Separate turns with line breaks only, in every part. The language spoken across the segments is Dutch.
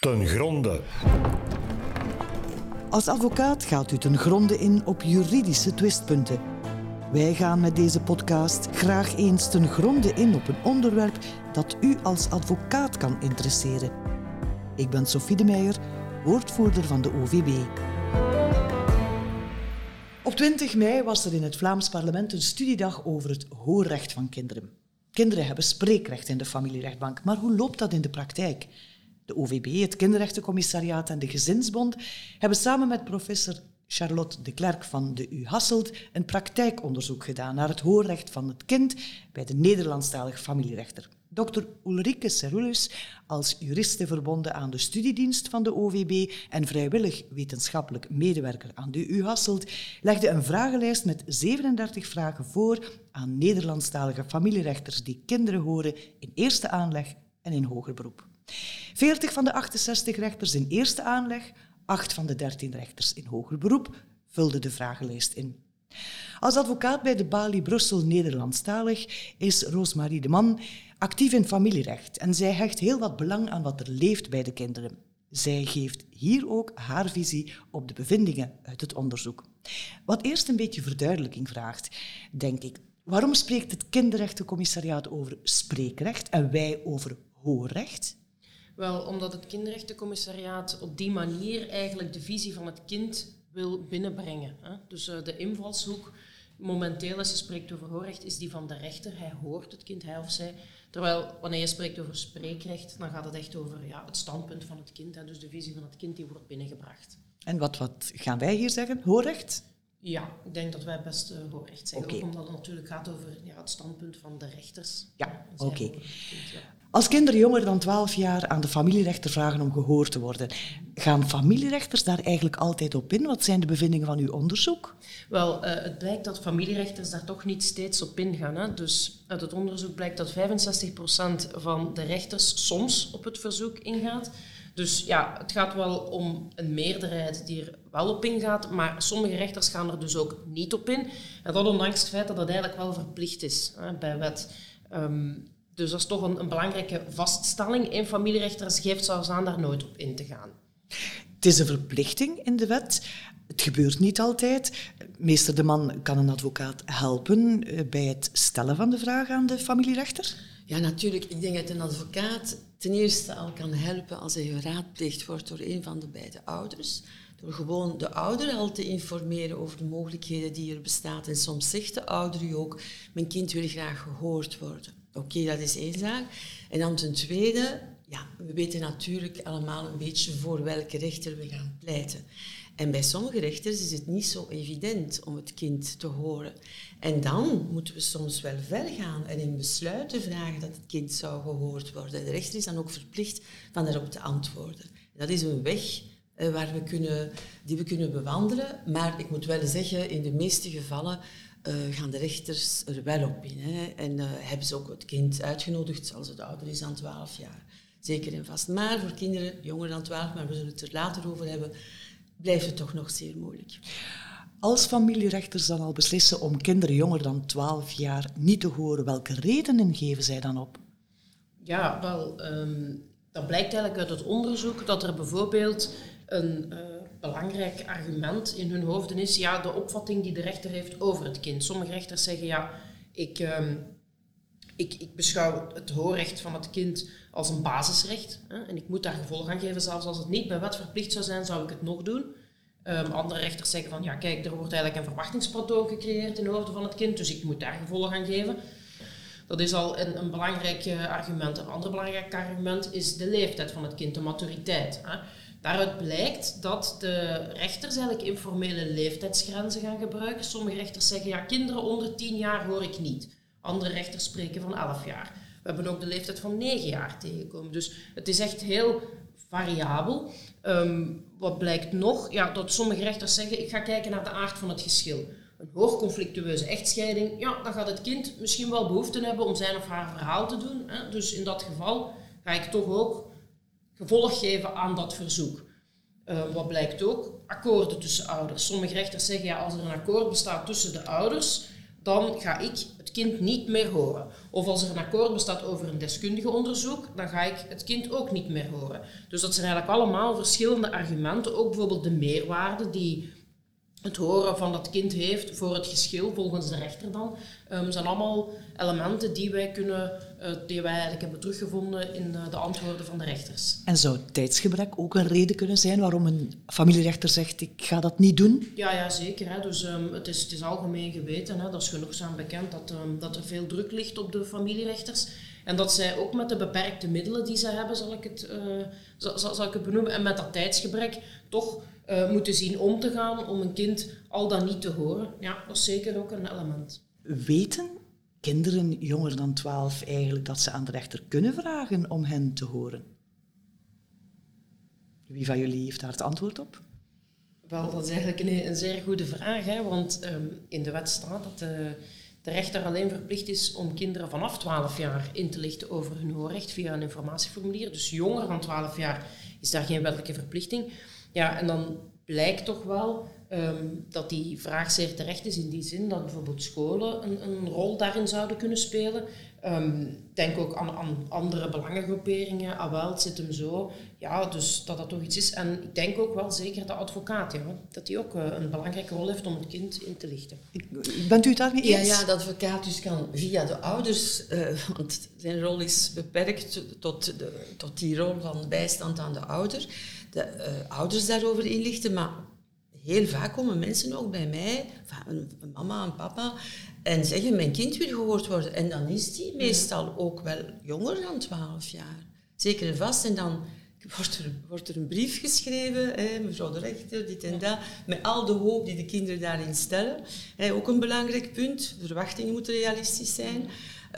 ten gronde.
Als advocaat gaat u ten gronde in op juridische twistpunten. Wij gaan met deze podcast graag eens ten gronde in op een onderwerp dat u als advocaat kan interesseren. Ik ben Sophie de Meijer, woordvoerder van de OVB. Op 20 mei was er in het Vlaams parlement een studiedag over het hoorrecht van kinderen. Kinderen hebben spreekrecht in de familierechtbank, maar hoe loopt dat in de praktijk? De OVB, het Kinderrechtencommissariaat en de Gezinsbond hebben samen met professor Charlotte de Klerk van de U Hasselt een praktijkonderzoek gedaan naar het hoorrecht van het kind bij de Nederlandstalige familierechter. Dr. Ulrike Cerulus, als juriste verbonden aan de studiedienst van de OVB en vrijwillig wetenschappelijk medewerker aan de U Hasselt, legde een vragenlijst met 37 vragen voor aan Nederlandstalige familierechters die kinderen horen in eerste aanleg en in hoger beroep. 40 van de 68 rechters in eerste aanleg, 8 van de 13 rechters in hoger beroep vulden de vragenlijst in. Als advocaat bij de Bali Brussel Nederlandstalig is Roosmarie de Man actief in familierecht en zij hecht heel wat belang aan wat er leeft bij de kinderen. Zij geeft hier ook haar visie op de bevindingen uit het onderzoek. Wat eerst een beetje verduidelijking vraagt, denk ik. Waarom spreekt het Kinderrechtencommissariaat over spreekrecht en wij over hoorrecht?
Wel, omdat het kinderrechtencommissariaat op die manier eigenlijk de visie van het kind wil binnenbrengen. Hè? Dus uh, de invalshoek momenteel, als je spreekt over hoorrecht, is die van de rechter. Hij hoort het kind, hij of zij. Terwijl wanneer je spreekt over spreekrecht, dan gaat het echt over ja, het standpunt van het kind. Hè? Dus de visie van het kind die wordt binnengebracht.
En wat, wat gaan wij hier zeggen? Hoorrecht?
Ja, ik denk dat wij best uh, hoorrecht zeggen. Ook omdat het natuurlijk gaat over ja, het standpunt van de rechters.
Ja, oké. Ja. Als kinderen jonger dan 12 jaar aan de familierechter vragen om gehoord te worden, gaan familierechters daar eigenlijk altijd op in? Wat zijn de bevindingen van uw onderzoek?
Wel, uh, het blijkt dat familierechters daar toch niet steeds op ingaan. Hè? Dus uit het onderzoek blijkt dat 65% van de rechters soms op het verzoek ingaat. Dus ja, het gaat wel om een meerderheid die er wel op ingaat, maar sommige rechters gaan er dus ook niet op in. En dat ondanks het feit dat dat eigenlijk wel verplicht is hè, bij wet. Um, dus dat is toch een, een belangrijke vaststelling. Een familierechter geeft zelfs aan daar nooit op in te gaan.
Het is een verplichting in de wet. Het gebeurt niet altijd. Meester de Man kan een advocaat helpen eh, bij het stellen van de vraag aan de familierechter?
Ja, natuurlijk. Ik denk dat een advocaat ten eerste al kan helpen als hij geraadpleegd wordt door een van de beide ouders. Door gewoon de ouder al te informeren over de mogelijkheden die er bestaan. En soms zegt de ouder u ook, mijn kind wil graag gehoord worden. Oké, dat is één zaak. En dan ten tweede, ja, we weten natuurlijk allemaal een beetje voor welke rechter we gaan pleiten. En bij sommige rechters is het niet zo evident om het kind te horen. En dan moeten we soms wel ver gaan en in besluiten vragen dat het kind zou gehoord worden. De rechter is dan ook verplicht van daarop te antwoorden. Dat is een weg eh, waar we kunnen, die we kunnen bewandelen. Maar ik moet wel zeggen, in de meeste gevallen uh, gaan de rechters er wel op in. Hè. En uh, hebben ze ook het kind uitgenodigd als het ouder is dan 12 jaar. Zeker en vast. Maar voor kinderen jonger dan 12, maar we zullen het er later over hebben, blijft het toch nog zeer moeilijk.
Als familierechters dan al beslissen om kinderen jonger dan 12 jaar niet te horen, welke redenen geven zij dan op?
Ja, wel, um, dat blijkt eigenlijk uit het onderzoek dat er bijvoorbeeld een uh, belangrijk argument in hun hoofden is ja, de opvatting die de rechter heeft over het kind. Sommige rechters zeggen ja, ik, um, ik, ik beschouw het hoorrecht van het kind als een basisrecht hè, en ik moet daar gevolg aan geven. Zelfs als het niet bij wet verplicht zou zijn, zou ik het nog doen. Um, andere rechters zeggen van ja, kijk, er wordt eigenlijk een verwachtingspatroon gecreëerd in de hoofden van het kind, dus ik moet daar gevolg aan geven. Dat is al een, een belangrijk uh, argument. Een ander belangrijk argument is de leeftijd van het kind, de maturiteit. Hè. Daaruit blijkt dat de rechters eigenlijk informele leeftijdsgrenzen gaan gebruiken. Sommige rechters zeggen, ja, kinderen onder 10 jaar hoor ik niet. Andere rechters spreken van 11 jaar. We hebben ook de leeftijd van 9 jaar tegengekomen. Dus het is echt heel variabel. Um, wat blijkt nog? Ja, dat sommige rechters zeggen, ik ga kijken naar de aard van het geschil. Een hoogconflictueuze echtscheiding, ja, dan gaat het kind misschien wel behoefte hebben om zijn of haar verhaal te doen. Hè? Dus in dat geval ga ik toch ook gevolg geven aan dat verzoek. Uh, wat blijkt ook? Akkoorden tussen ouders. Sommige rechters zeggen ja, als er een akkoord bestaat tussen de ouders, dan ga ik het kind niet meer horen. Of als er een akkoord bestaat over een deskundige onderzoek, dan ga ik het kind ook niet meer horen. Dus dat zijn eigenlijk allemaal verschillende argumenten. Ook bijvoorbeeld de meerwaarde die het horen van dat kind heeft voor het geschil, volgens de rechter dan, um, zijn allemaal elementen die wij, kunnen, uh, die wij eigenlijk hebben teruggevonden in uh, de antwoorden van de rechters.
En zou tijdsgebrek ook een reden kunnen zijn waarom een familierechter zegt ik ga dat niet doen?
Ja, ja zeker. Hè. Dus, um, het, is, het is algemeen geweten, hè. dat is genoegzaam bekend, dat, um, dat er veel druk ligt op de familierechters. En dat zij ook met de beperkte middelen die ze hebben, zal ik het, uh, zal, zal ik het benoemen, en met dat tijdsgebrek, toch uh, moeten zien om te gaan om een kind al dan niet te horen. Ja, dat is zeker ook een element.
Weten kinderen jonger dan 12 eigenlijk dat ze aan de rechter kunnen vragen om hen te horen? Wie van jullie heeft daar het antwoord op?
Wel, dat is eigenlijk een, een zeer goede vraag, hè, want um, in de wet staat dat de, de rechter alleen verplicht is om kinderen vanaf 12 jaar in te lichten over hun hoorrecht via een informatieformulier. Dus jonger dan 12 jaar is daar geen wettelijke verplichting. Ja, en dan blijkt toch wel um, dat die vraag zeer terecht is in die zin dat bijvoorbeeld scholen een, een rol daarin zouden kunnen spelen. Um, denk ook aan, aan, andere belangengroeperingen. Ah wel, het zit hem zo. Ja, dus dat dat toch iets is. En ik denk ook wel zeker de advocaat, ja, dat die ook uh, een belangrijke rol heeft om het kind in te lichten.
Bent u het daarmee eens?
Ja, ja, de advocaat dus kan via de ouders, uh, want zijn rol is beperkt tot, de, tot die rol van bijstand aan de ouder de uh, ouders daarover inlichten. Maar heel vaak komen mensen ook bij mij, een, een mama en papa, en zeggen mijn kind wil gehoord worden. En dan is die meestal ook wel jonger dan 12 jaar. Zeker en vast. En dan wordt er, wordt er een brief geschreven, hè, mevrouw de rechter, dit en dat, met al de hoop die de kinderen daarin stellen. Hè, ook een belangrijk punt. Verwachtingen moeten realistisch zijn.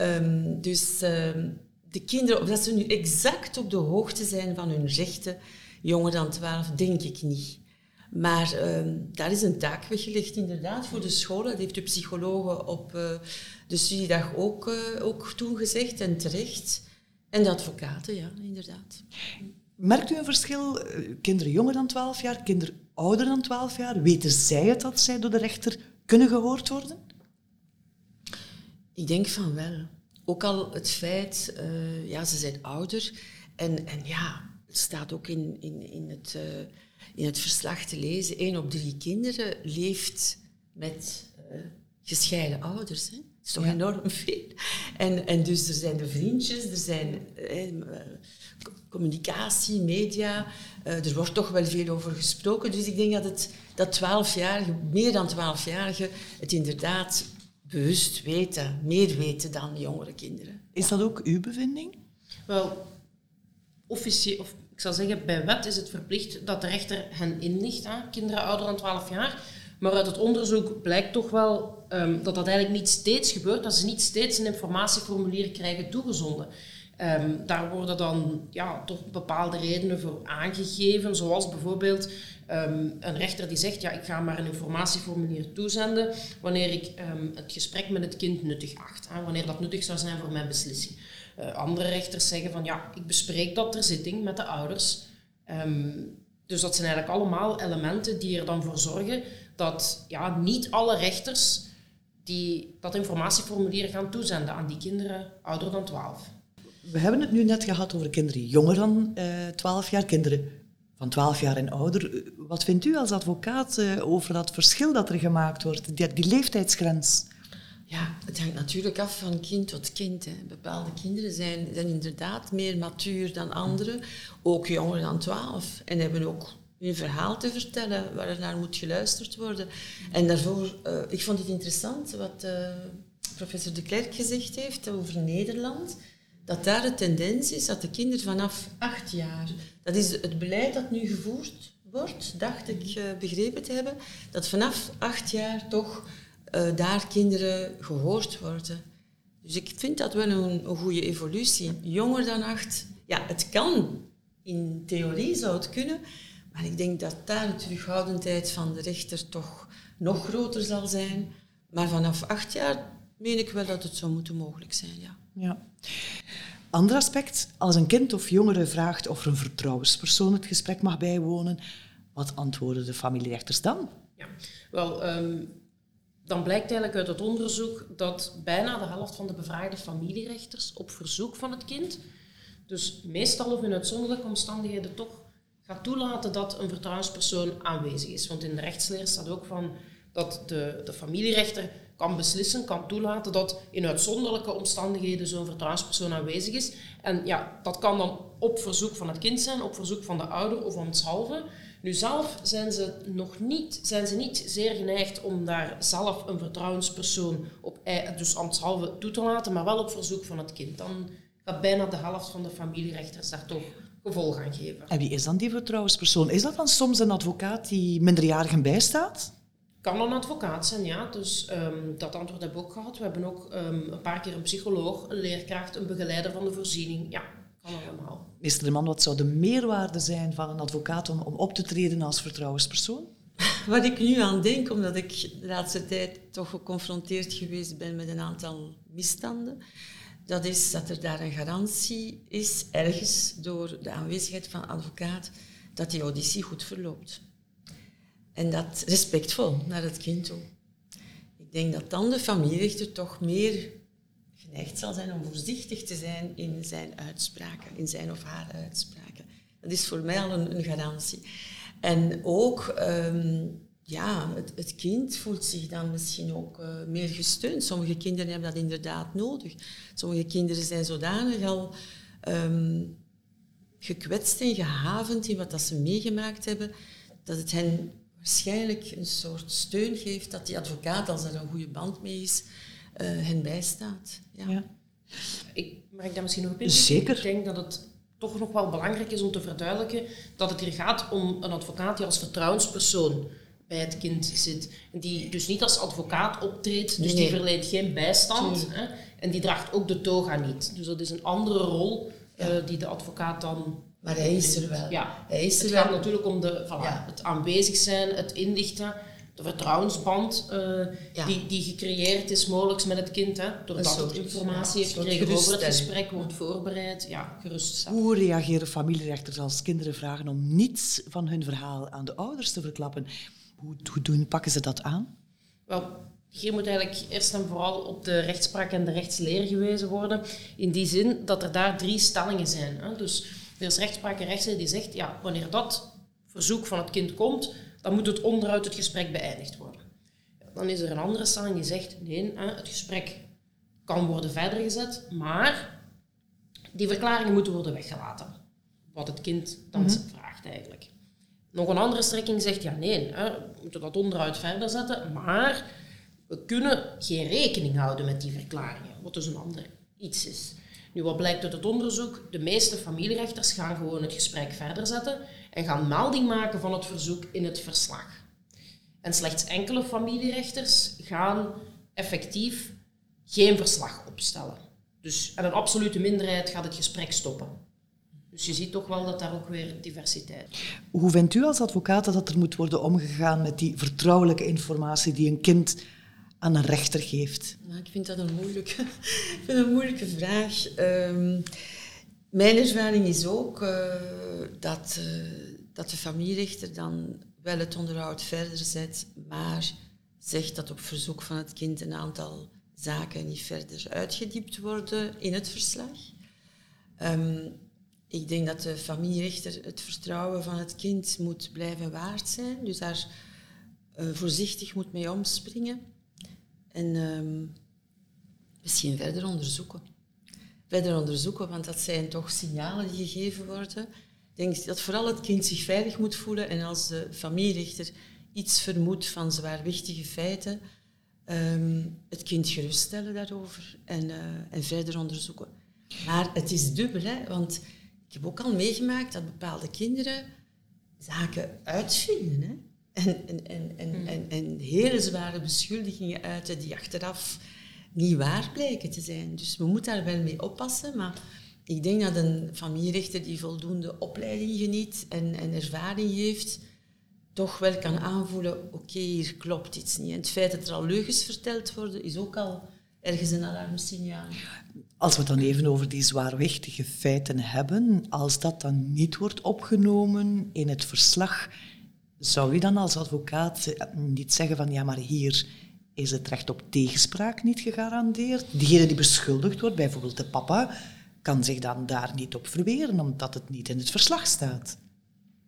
Um, dus um, de kinderen, dat ze nu exact op de hoogte zijn van hun rechten, jonger dan 12, denk ik niet. Maar uh, daar is een taak weggelegd inderdaad voor de scholen. Dat heeft de psychologen op uh, de studiedag ook, uh, ook toen gezegd en terecht. En de advocaten, ja, inderdaad.
Merkt u een verschil? Eh, kinderen jonger dan 12 jaar, kinderen ouder dan 12 jaar, weten zij het dat zij door de rechter kunnen gehoord worden?
Ik denk van wel. Ook al het feit, ja, ze zijn ouder. En, en ja, het staat ook in, in, in, het, in het verslag te lezen. Een op drie kinderen leeft met uh, gescheiden ouders. Hè? Dat is toch ja. enorm veel. En, en dus er zijn de vriendjes, er zijn uh, communicatie, media. er wordt toch wel veel over gesproken. Dus ik denk dat, het, dat 12-jarigen, meer dan 12-jarigen, het inderdaad bewust weten, meer weten dan jongere kinderen.
Is dat ook uw bevinding?
Wel, officieel, of zou zeggen, bij wet is het verplicht dat de rechter hen inlicht, hè, kinderen ouder dan 12 jaar. Maar uit het onderzoek blijkt toch wel um, dat dat eigenlijk niet steeds gebeurt, dat ze niet steeds een informatieformulier krijgen toegezonden. Um, daar worden dan ja, toch bepaalde redenen voor aangegeven, zoals bijvoorbeeld um, een rechter die zegt, ja, ik ga maar een informatieformulier toezenden wanneer ik het gesprek met het kind nuttig acht, wanneer dat nuttig zou zijn voor mijn beslissing. Uh, andere rechters zeggen van ja, ik bespreek dat ter zitting met de ouders. Um, dus dat zijn eigenlijk allemaal elementen die er dan voor zorgen dat ja, niet alle rechters die dat informatieformulier gaan toezenden aan die kinderen ouder dan 12.
We hebben het nu net gehad over kinderen jonger dan uh, 12 jaar, kinderen van 12 jaar en ouder. Wat vindt u als advocaat over dat verschil dat er gemaakt wordt, die, die leeftijdsgrens?
Ja, het hangt natuurlijk af van kind tot kind. Bepaalde kinderen zijn, zijn inderdaad meer matuur dan anderen, ook jonger dan 12. En hebben ook een verhaal te vertellen waar er naar moet geluisterd worden. En daarvoor, uh, ik vond het interessant wat uh, professor de Klerk gezegd heeft over Nederland. Dat daar de tendens is dat de kinderen vanaf acht jaar, dat is het beleid dat nu gevoerd wordt, dacht ik uh, begrepen te hebben, dat vanaf acht jaar toch uh, daar kinderen gehoord worden. Dus ik vind dat wel een, een goede evolutie. Jonger dan acht, ja, het kan. In theorie zou het kunnen. Maar ik denk dat daar de terughoudendheid van de rechter toch nog groter zal zijn. Maar vanaf acht jaar meen ik wel dat het zou moeten mogelijk zijn, ja.
ja. Ander aspect, als een kind of jongere vraagt of er een vertrouwenspersoon het gesprek mag bijwonen, wat antwoorden de familierechters dan?
Ja, wel, um, dan blijkt eigenlijk uit het onderzoek dat bijna de helft van de bevraagde familierechters op verzoek van het kind, dus meestal of in uitzonderlijke omstandigheden toch, gaat toelaten dat een vertrouwenspersoon aanwezig is. Want in de rechtsleer staat ook van dat de, de familierechter kan beslissen, kan toelaten dat in uitzonderlijke omstandigheden zo'n vertrouwenspersoon aanwezig is. En ja, dat kan dan op verzoek van het kind zijn, op verzoek van de ouder of ambtshalve. Nu zelf zijn ze nog niet, zijn ze niet zeer geneigd om daar zelf een vertrouwenspersoon op, dus ambtshalve toe te laten, maar wel op verzoek van het kind. Dan gaat bijna de helft van de familierechters daar toch gevolg aan geven.
En wie is dan die vertrouwenspersoon? Is dat dan soms een advocaat die minderjarigen bijstaat?
Kan een advocaat zijn, ja. Dus um, dat antwoord hebben we ook gehad. We hebben ook um, een paar keer een psycholoog, een leerkracht, een begeleider van de voorziening. Ja, allemaal.
Meester de Man, wat zou de meerwaarde zijn van een advocaat om, om op te treden als vertrouwenspersoon?
Wat ik nu aan denk, omdat ik de laatste tijd toch geconfronteerd geweest ben met een aantal misstanden, dat is dat er daar een garantie is, ergens door de aanwezigheid van een advocaat, dat die auditie goed verloopt. En dat respectvol naar het kind toe. Ik denk dat dan de familierechter toch meer geneigd zal zijn om voorzichtig te zijn in zijn uitspraken, in zijn of haar uitspraken. Dat is voor mij al een, een garantie. En ook, um, ja, het, kind voelt zich dan misschien ook uh, meer gesteund. Sommige kinderen hebben dat inderdaad nodig. Sommige kinderen zijn zodanig al um, gekwetst en gehavend in wat dat ze meegemaakt hebben, dat het hen waarschijnlijk een soort steun geeft dat die advocaat, als er een goede band mee is, hen bijstaat. Ja. ja.
Ik, mag ik daar misschien nog op in?
Zeker.
Ik denk dat het toch nog wel belangrijk is om te verduidelijken dat het hier gaat om een advocaat die als vertrouwenspersoon bij het kind zit. En die dus niet als advocaat optreedt, dus die verleent geen bijstand. Hè, en die draagt ook de toga niet. Dus dat is een andere rol uh, die de advocaat dan
maar hij is er wel.
Ja.
Hij is
er het gaat natuurlijk om de, voilà, het aanwezig zijn, het inlichten, de vertrouwensband uh, die, die gecreëerd is mogelijk met het kind. Hè, doordat het informatie heeft gekregen over het gesprek, wordt voorbereid. Ja, geruststellen.
Hoe reageren familierechters als kinderen vragen om niets van hun verhaal aan de ouders te verklappen? Hoe, hoe doen, pakken ze dat aan?
Wel, hier moet eigenlijk eerst en vooral op de rechtspraak en de rechtsleer gewezen worden. In die zin dat er daar drie stellingen zijn. Hè. Dus er is rechtspraak en rechtsleer die zegt, ja, wanneer dat verzoek van het kind komt, dan moet het onderuit het gesprek beëindigd worden. Dan is er een andere stelling die zegt, nee, het gesprek kan worden verder gezet, maar die verklaringen moeten worden weggelaten. Wat het kind dan mm vraagt eigenlijk. Nog een andere strekking zegt, ja nee, we moeten dat onderuit verder zetten, maar we kunnen geen rekening houden met die verklaringen, wat dus een ander iets is. Nu, wat blijkt uit het onderzoek? De meeste familierechters gaan gewoon het gesprek verder zetten en gaan melding maken van het verzoek in het verslag. En slechts enkele familierechters gaan effectief geen verslag opstellen. Dus en een absolute minderheid gaat het gesprek stoppen. Dus je ziet toch wel dat daar ook weer diversiteit is.
Hoe vindt u als advocaat dat er moet worden omgegaan met die vertrouwelijke informatie die een kind aan een rechter geeft?
Nou, ik vind dat een moeilijke, ik vind een moeilijke vraag. Um, mijn ervaring is ook uh, dat, uh, dat de familierechter dan wel het onderhoud verder zet, maar zegt dat op verzoek van het kind een aantal zaken niet verder uitgediept worden in het verslag. Um, ik denk dat de familierechter het vertrouwen van het kind moet blijven waard zijn, dus daar uh, voorzichtig moet mee omspringen. En um, misschien verder onderzoeken. Verder onderzoeken, want dat zijn toch signalen die gegeven worden. Ik denk dat vooral het kind zich veilig moet voelen en als de familierechter iets vermoedt van zwaarwichtige feiten, um, het kind geruststellen daarover en, uh, en verder onderzoeken. Maar het is dubbel, hè, want ik heb ook al meegemaakt dat bepaalde kinderen zaken uitvinden. Hè. En, en, en, en, hmm. en, en hele zware beschuldigingen uiten die achteraf niet waar blijken te zijn. Dus we moeten daar wel mee oppassen. Maar ik denk dat een familierechter die voldoende opleiding geniet en, en ervaring heeft, toch wel kan aanvoelen, oké, hier klopt iets niet. En het feit dat er al leugens verteld worden, is ook al ergens een alarmsignaal.
Als we het dan even over die zwaarwichtige feiten hebben, als dat dan niet wordt opgenomen in het verslag, zou u dan als advocaat niet zeggen van ja, maar hier is het recht op tegenspraak niet gegarandeerd. Diegene die beschuldigd wordt, bijvoorbeeld de papa, kan zich dan daar niet op verweren, omdat het niet in het verslag staat.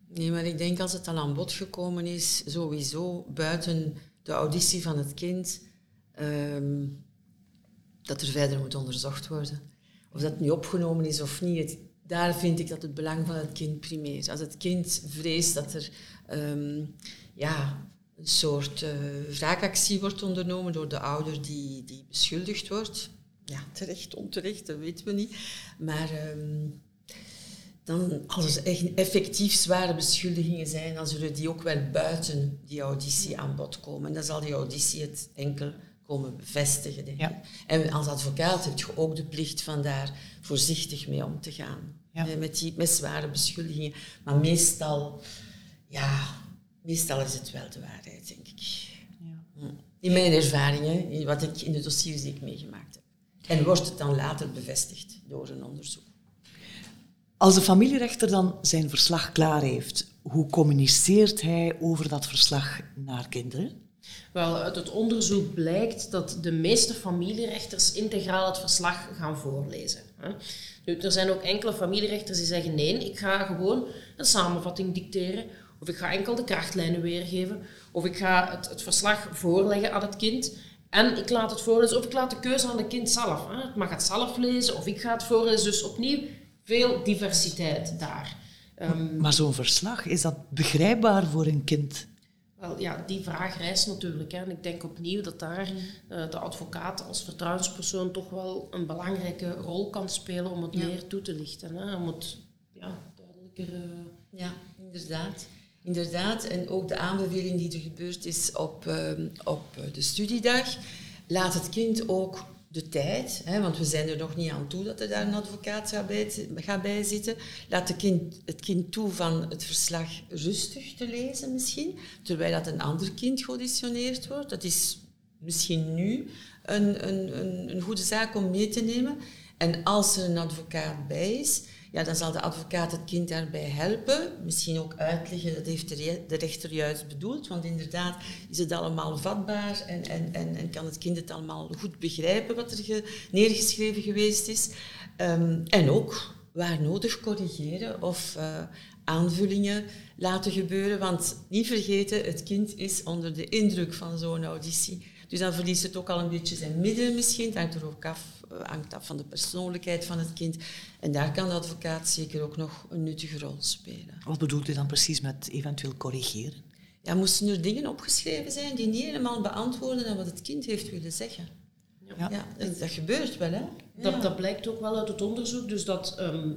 Nee, maar ik denk als het al aan bod gekomen is, sowieso buiten de auditie van het kind, ehm, dat er verder moet onderzocht worden. Of dat nu opgenomen is of niet, daar vind ik dat het belang van het kind primeert. Als het kind vreest dat er ehm, ja, een soort uh, wraakactie wordt ondernomen door de ouder die, die beschuldigd wordt, ja, terecht, onterecht, dat weten we niet. Maar ehm, dan, als er echt effectief zware beschuldigingen zijn, dan zullen die ook wel buiten die auditie aan bod komen. En dan zal die auditie het enkel komen bevestigen, denk ik. En als advocaat heb je ook de plicht van daar voorzichtig mee om te gaan. Met, die, met zware beschuldigingen. Maar meestal, ja, meestal is het wel de waarheid, denk ik. Ja. Hm. In mijn ervaringen, in wat ik in de dossiers die ik meegemaakt heb. En wordt het dan later bevestigd door een onderzoek.
Als de familierechter dan zijn verslag klaar heeft, hoe communiceert hij over dat verslag naar kinderen?
Wel, uit het onderzoek blijkt dat de meeste familierechters integraal het verslag gaan voorlezen. Nu, er zijn ook enkele familierechters die zeggen nee, ik ga gewoon een samenvatting dicteren, of ik ga enkel de krachtlijnen weergeven, of ik ga het, het verslag voorleggen aan het kind en ik laat het voorlezen, of ik laat de keuze aan het kind zelf. Het mag het zelf lezen, of ik ga het voorlezen. Dus opnieuw veel diversiteit daar.
Um, maar zo'n verslag, is dat begrijpbaar voor een kind?
Wel, ja, die vraag rijst natuurlijk. Hè. En ik denk opnieuw dat daar uh, de advocaat als vertrouwenspersoon toch wel een belangrijke rol kan spelen om het meer toe te lichten. Hè. Om het ja, duidelijker... Uh...
Ja, inderdaad. Inderdaad, en ook de aanbeveling die er gebeurd is op, uh, op de studiedag, laat het kind ook de tijd, hè, want we zijn er nog niet aan toe dat er daar een advocaat gaat bij, gaat bij zitten. Laat de kind, het kind toe van het verslag rustig te lezen misschien, terwijl dat een ander kind geauditioneerd wordt. Dat is misschien nu een, een, een, een goede zaak om mee te nemen. En als er een advocaat bij is, ja, dan zal de advocaat het kind daarbij helpen. Misschien ook uitleggen, dat heeft de, rechter juist bedoeld. Want inderdaad is het allemaal vatbaar en, en, en, en kan het kind het allemaal goed begrijpen wat er neergeschreven geweest is. Ehm, en ook, waar nodig, corrigeren of uh, aanvullingen laten gebeuren. Want niet vergeten, het kind is onder de indruk van zo'n auditie. Dus dan verliest het ook al een beetje zijn middelen misschien. Het hangt er ook af, eh, hangt af van de persoonlijkheid van het kind. En daar kan de advocaat zeker ook nog een nuttige rol spelen.
Wat bedoelt u dan precies met eventueel corrigeren?
Ja, moesten er dingen opgeschreven zijn die niet helemaal beantwoorden aan wat het kind heeft willen zeggen? Ja, ja dat, gebeurt wel, hè?
Dat, dat blijkt ook wel uit het onderzoek. Dus dat ehm,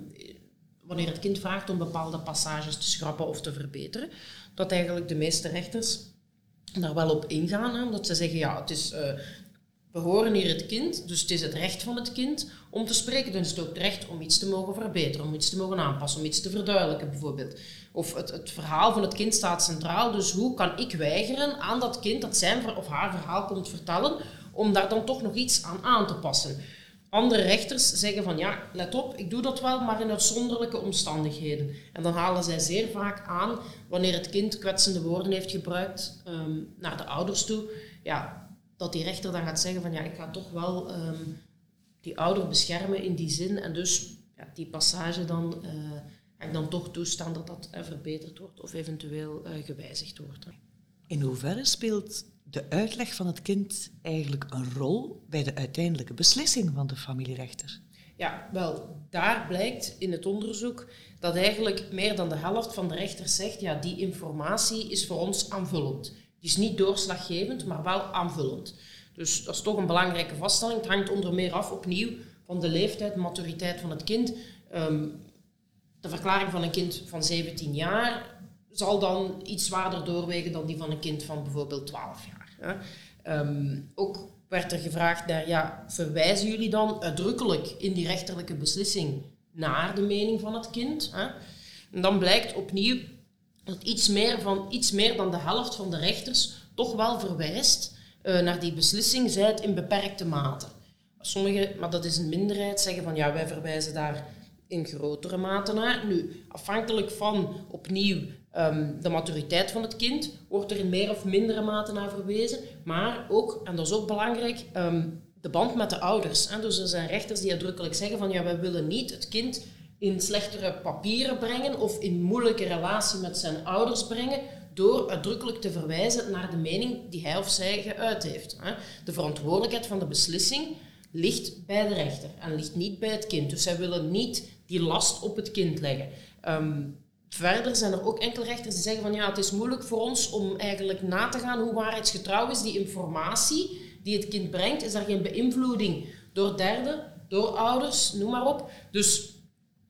wanneer het kind vraagt om bepaalde passages te schrappen of te verbeteren, dat eigenlijk de meeste rechters daar wel op ingaan. Hè, omdat ze zeggen, ja, het is, uh, we horen hier het kind, dus het is het recht van het kind om te spreken. Is het ook het recht om iets te mogen verbeteren, om iets te mogen aanpassen, om iets te verduidelijken bijvoorbeeld. Of het, het verhaal van het kind staat centraal, dus hoe kan ik weigeren aan dat kind dat zijn of haar verhaal komt vertellen, om daar dan toch nog iets aan aan te passen. Andere rechters zeggen van ja, let op, ik doe dat wel, maar in uitzonderlijke omstandigheden. En dan halen zij zeer vaak aan, wanneer het kind kwetsende woorden heeft gebruikt ehm, naar de ouders toe, ja, dat die rechter dan gaat zeggen van ja, ik ga toch wel ehm, die ouder beschermen in die zin. En dus ja, die passage dan, uh, ga ik dan toch toestaan dat dat uh, verbeterd wordt of eventueel uh, gewijzigd wordt.
In hoeverre speelt de uitleg van het kind eigenlijk een rol bij de uiteindelijke beslissing van de familierechter?
Ja, wel, daar blijkt in het onderzoek dat eigenlijk meer dan de helft van de rechters zegt, ja, die informatie is voor ons aanvullend. Die is niet doorslaggevend, maar wel aanvullend. Dus dat is toch een belangrijke vaststelling. Het hangt onder meer af, opnieuw, van de leeftijd, maturiteit van het kind. Um, de verklaring van een kind van 17 jaar zal dan iets zwaarder doorwegen dan die van een kind van bijvoorbeeld 12 jaar. Ehm, ook werd er gevraagd naar, ja, verwijzen jullie dan uitdrukkelijk in die rechterlijke beslissing naar de mening van het kind? Hè? En dan blijkt opnieuw dat iets meer, van, iets meer dan de helft van de rechters toch wel verwijst uh, naar die beslissing, zij het in beperkte mate. Sommigen, maar dat is een minderheid, zeggen van ja, wij verwijzen daar in grotere mate naar. Nu, afhankelijk van opnieuw Ehm, de maturiteit van het kind wordt er in meer of mindere mate naar verwezen. Maar ook, en dat is ook belangrijk, ehm, de band met de ouders. Hè. Dus er zijn rechters die uitdrukkelijk zeggen van ja, wij willen niet het kind in slechtere papieren brengen of in moeilijke relatie met zijn ouders brengen door uitdrukkelijk te verwijzen naar de mening die hij of zij geuit heeft. De verantwoordelijkheid van de beslissing ligt bij de rechter en ligt niet bij het kind. Dus zij willen niet die last op het kind leggen. Ehm, verder zijn er ook enkele rechters die zeggen van ja, het is moeilijk voor ons om eigenlijk na te gaan hoe waarheidsgetrouw is die informatie die het kind brengt. Is er geen beïnvloeding door derden, door ouders, noem maar op. Dus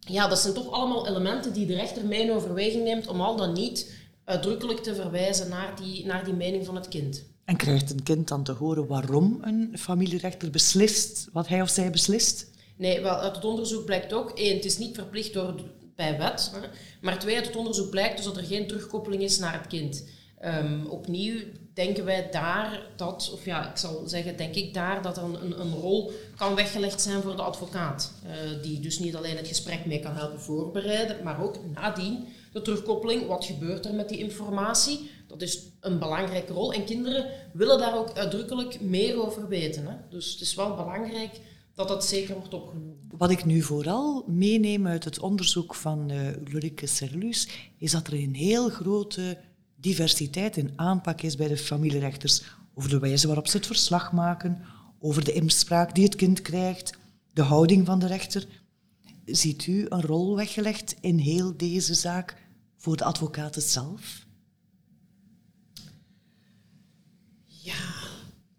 ja, dat zijn toch allemaal elementen die de rechter mee in overweging neemt om al dan niet uitdrukkelijk te verwijzen naar die, naar die mening van het kind.
En krijgt een kind dan te horen waarom een familierechter beslist wat hij of zij beslist?
Nee, wel, uit het onderzoek blijkt ook, één, het is niet verplicht door, bij wet, maar twee, uit het onderzoek blijkt dus dat er geen terugkoppeling is naar het kind. Um, opnieuw denken wij daar dat, of ja, ik zal zeggen, denk ik daar dat er een, een rol kan weggelegd zijn voor de advocaat. Uh, die dus niet alleen het gesprek mee kan helpen voorbereiden, maar ook nadien de terugkoppeling. Wat gebeurt er met die informatie? Dat is een belangrijke rol. En kinderen willen daar ook uitdrukkelijk meer over weten. Hè? Dus het is wel belangrijk dat dat zeker wordt opgenomen.
Wat ik nu vooral meeneem uit het onderzoek van uh, Ulrike Serlus, is dat er een heel grote diversiteit in aanpak is bij de familierechters over de wijze waarop ze het verslag maken, over de inspraak die het kind krijgt, de houding van de rechter. Ziet u een rol weggelegd in heel deze zaak voor de advocaten zelf?
Ja,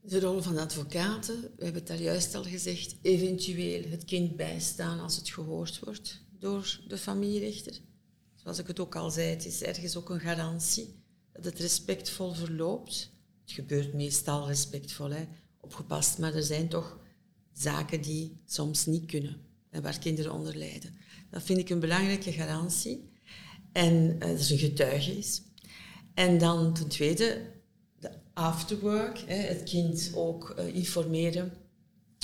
de rol van de advocaten, we hebben het daar juist al gezegd, eventueel het kind bijstaan als het gehoord wordt door de familierechter. Zoals ik het ook al zei, het is ergens ook een garantie dat het respectvol verloopt. Het gebeurt meestal respectvol, hè, opgepast, maar er zijn toch zaken die soms niet kunnen en waar kinderen onder lijden. Dat vind ik een belangrijke garantie. En uh, dat is een getuige is. En dan ten tweede, de afterwork, het kind ook uh, informeren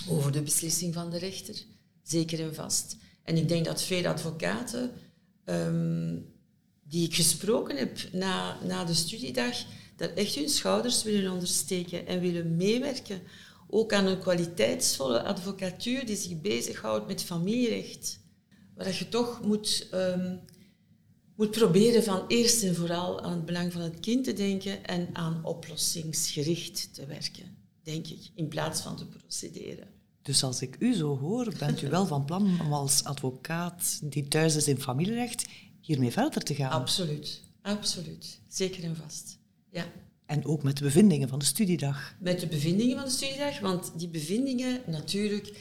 over de beslissing van de rechter, zeker en vast. En ik denk dat veel advocaten um, die ik gesproken heb na, na de studiedag, dat echt hun schouders willen ondersteken en willen meewerken. Ook aan een kwaliteitsvolle advocatuur die zich bezighoudt met familierecht. Waar je toch moet, um, moet proberen van eerst en vooral aan het belang van het kind te denken en aan oplossingsgericht te werken, denk ik, in plaats van te procederen.
Dus als ik u zo hoor, bent u wel van plan om als advocaat die thuis is in familierecht hiermee verder te gaan.
Absoluut, absoluut. Zeker en vast. Ja.
En ook met de bevindingen van de studiedag.
Met de bevindingen van de studiedag, want die bevindingen natuurlijk,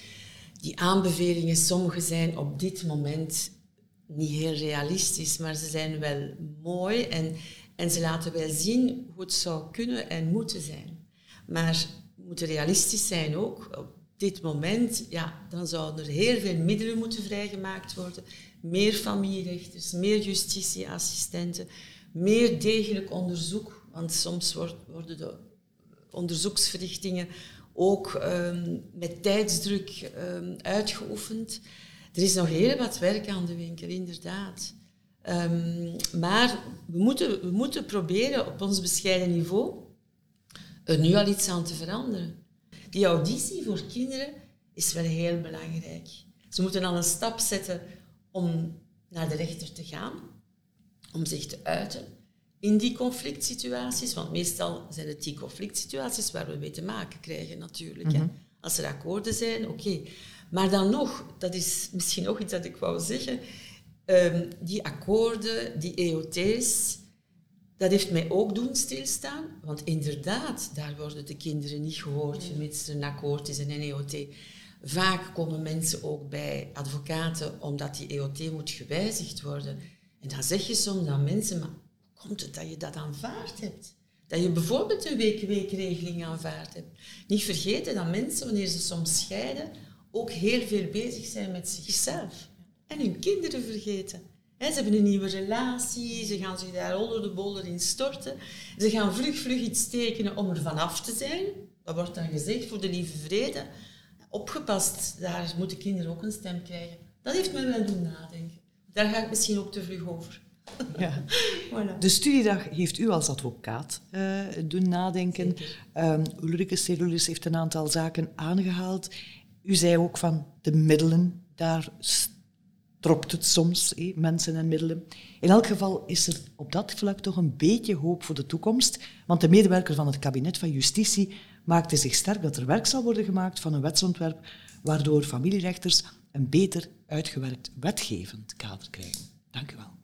die aanbevelingen, sommige zijn op dit moment niet heel realistisch, maar ze zijn wel mooi en, en ze laten wel zien hoe het zou kunnen en moeten zijn. Maar moeten realistisch zijn ook. Op dit moment, ja, dan zouden er heel veel middelen moeten vrijgemaakt worden meer familierechters, meer justitieassistenten, meer degelijk onderzoek, want soms worden de onderzoeksverrichtingen ook um, met tijdsdruk um, uitgeoefend. Er is nog heel wat werk aan de winkel, inderdaad. Um, maar we moeten, we moeten proberen op ons bescheiden niveau er nu al iets aan te veranderen. Die auditie voor kinderen is wel heel belangrijk. Ze moeten al een stap zetten om naar de rechter te gaan, om zich te uiten in die conflict situaties. Want meestal zijn het die conflict situaties waar we mee te maken krijgen natuurlijk. hè. Mhm. Als er akkoorden zijn, oké. Maar dan nog, dat is misschien nog iets dat ik wou zeggen, um, die akkoorden, die EOT's, dat heeft mij ook doen stilstaan. Want inderdaad, daar worden de kinderen niet gehoord, vermits er een akkoord is en een EOT. Vaak komen mensen ook bij advocaten omdat die EOT moet gewijzigd worden. En dan zeg je soms aan mensen, maar hoe komt het dat je dat aanvaard hebt? Dat je bijvoorbeeld een week-weekregeling aanvaard hebt. Niet vergeten dat mensen, wanneer ze soms scheiden, ook heel veel bezig zijn met zichzelf. En hun kinderen vergeten. ze hebben een nieuwe relatie, ze gaan zich daar onder de bolder in storten. Ze gaan vlug, vlug iets tekenen om er vanaf te zijn. Dat wordt dan gezegd voor de lieve vrede opgepast. Daar moeten kinderen ook een stem krijgen. Dat heeft me wel doen nadenken. Daar ga ik misschien ook te vlug over.
Ja. De studiedag heeft u als advocaat uh, doen nadenken. Um, Ulrike Cerulis heeft een aantal zaken aangehaald. U zei ook van de middelen, daar tropt het soms, mensen en middelen. In elk geval is er op dat vlak toch een beetje hoop voor de toekomst, want de medewerker van het kabinet van Justitie maakte zich sterk dat er werk zal worden gemaakt van een wetsontwerp waardoor familierechters een beter uitgewerkt wetgevend kader krijgen. Dank u wel.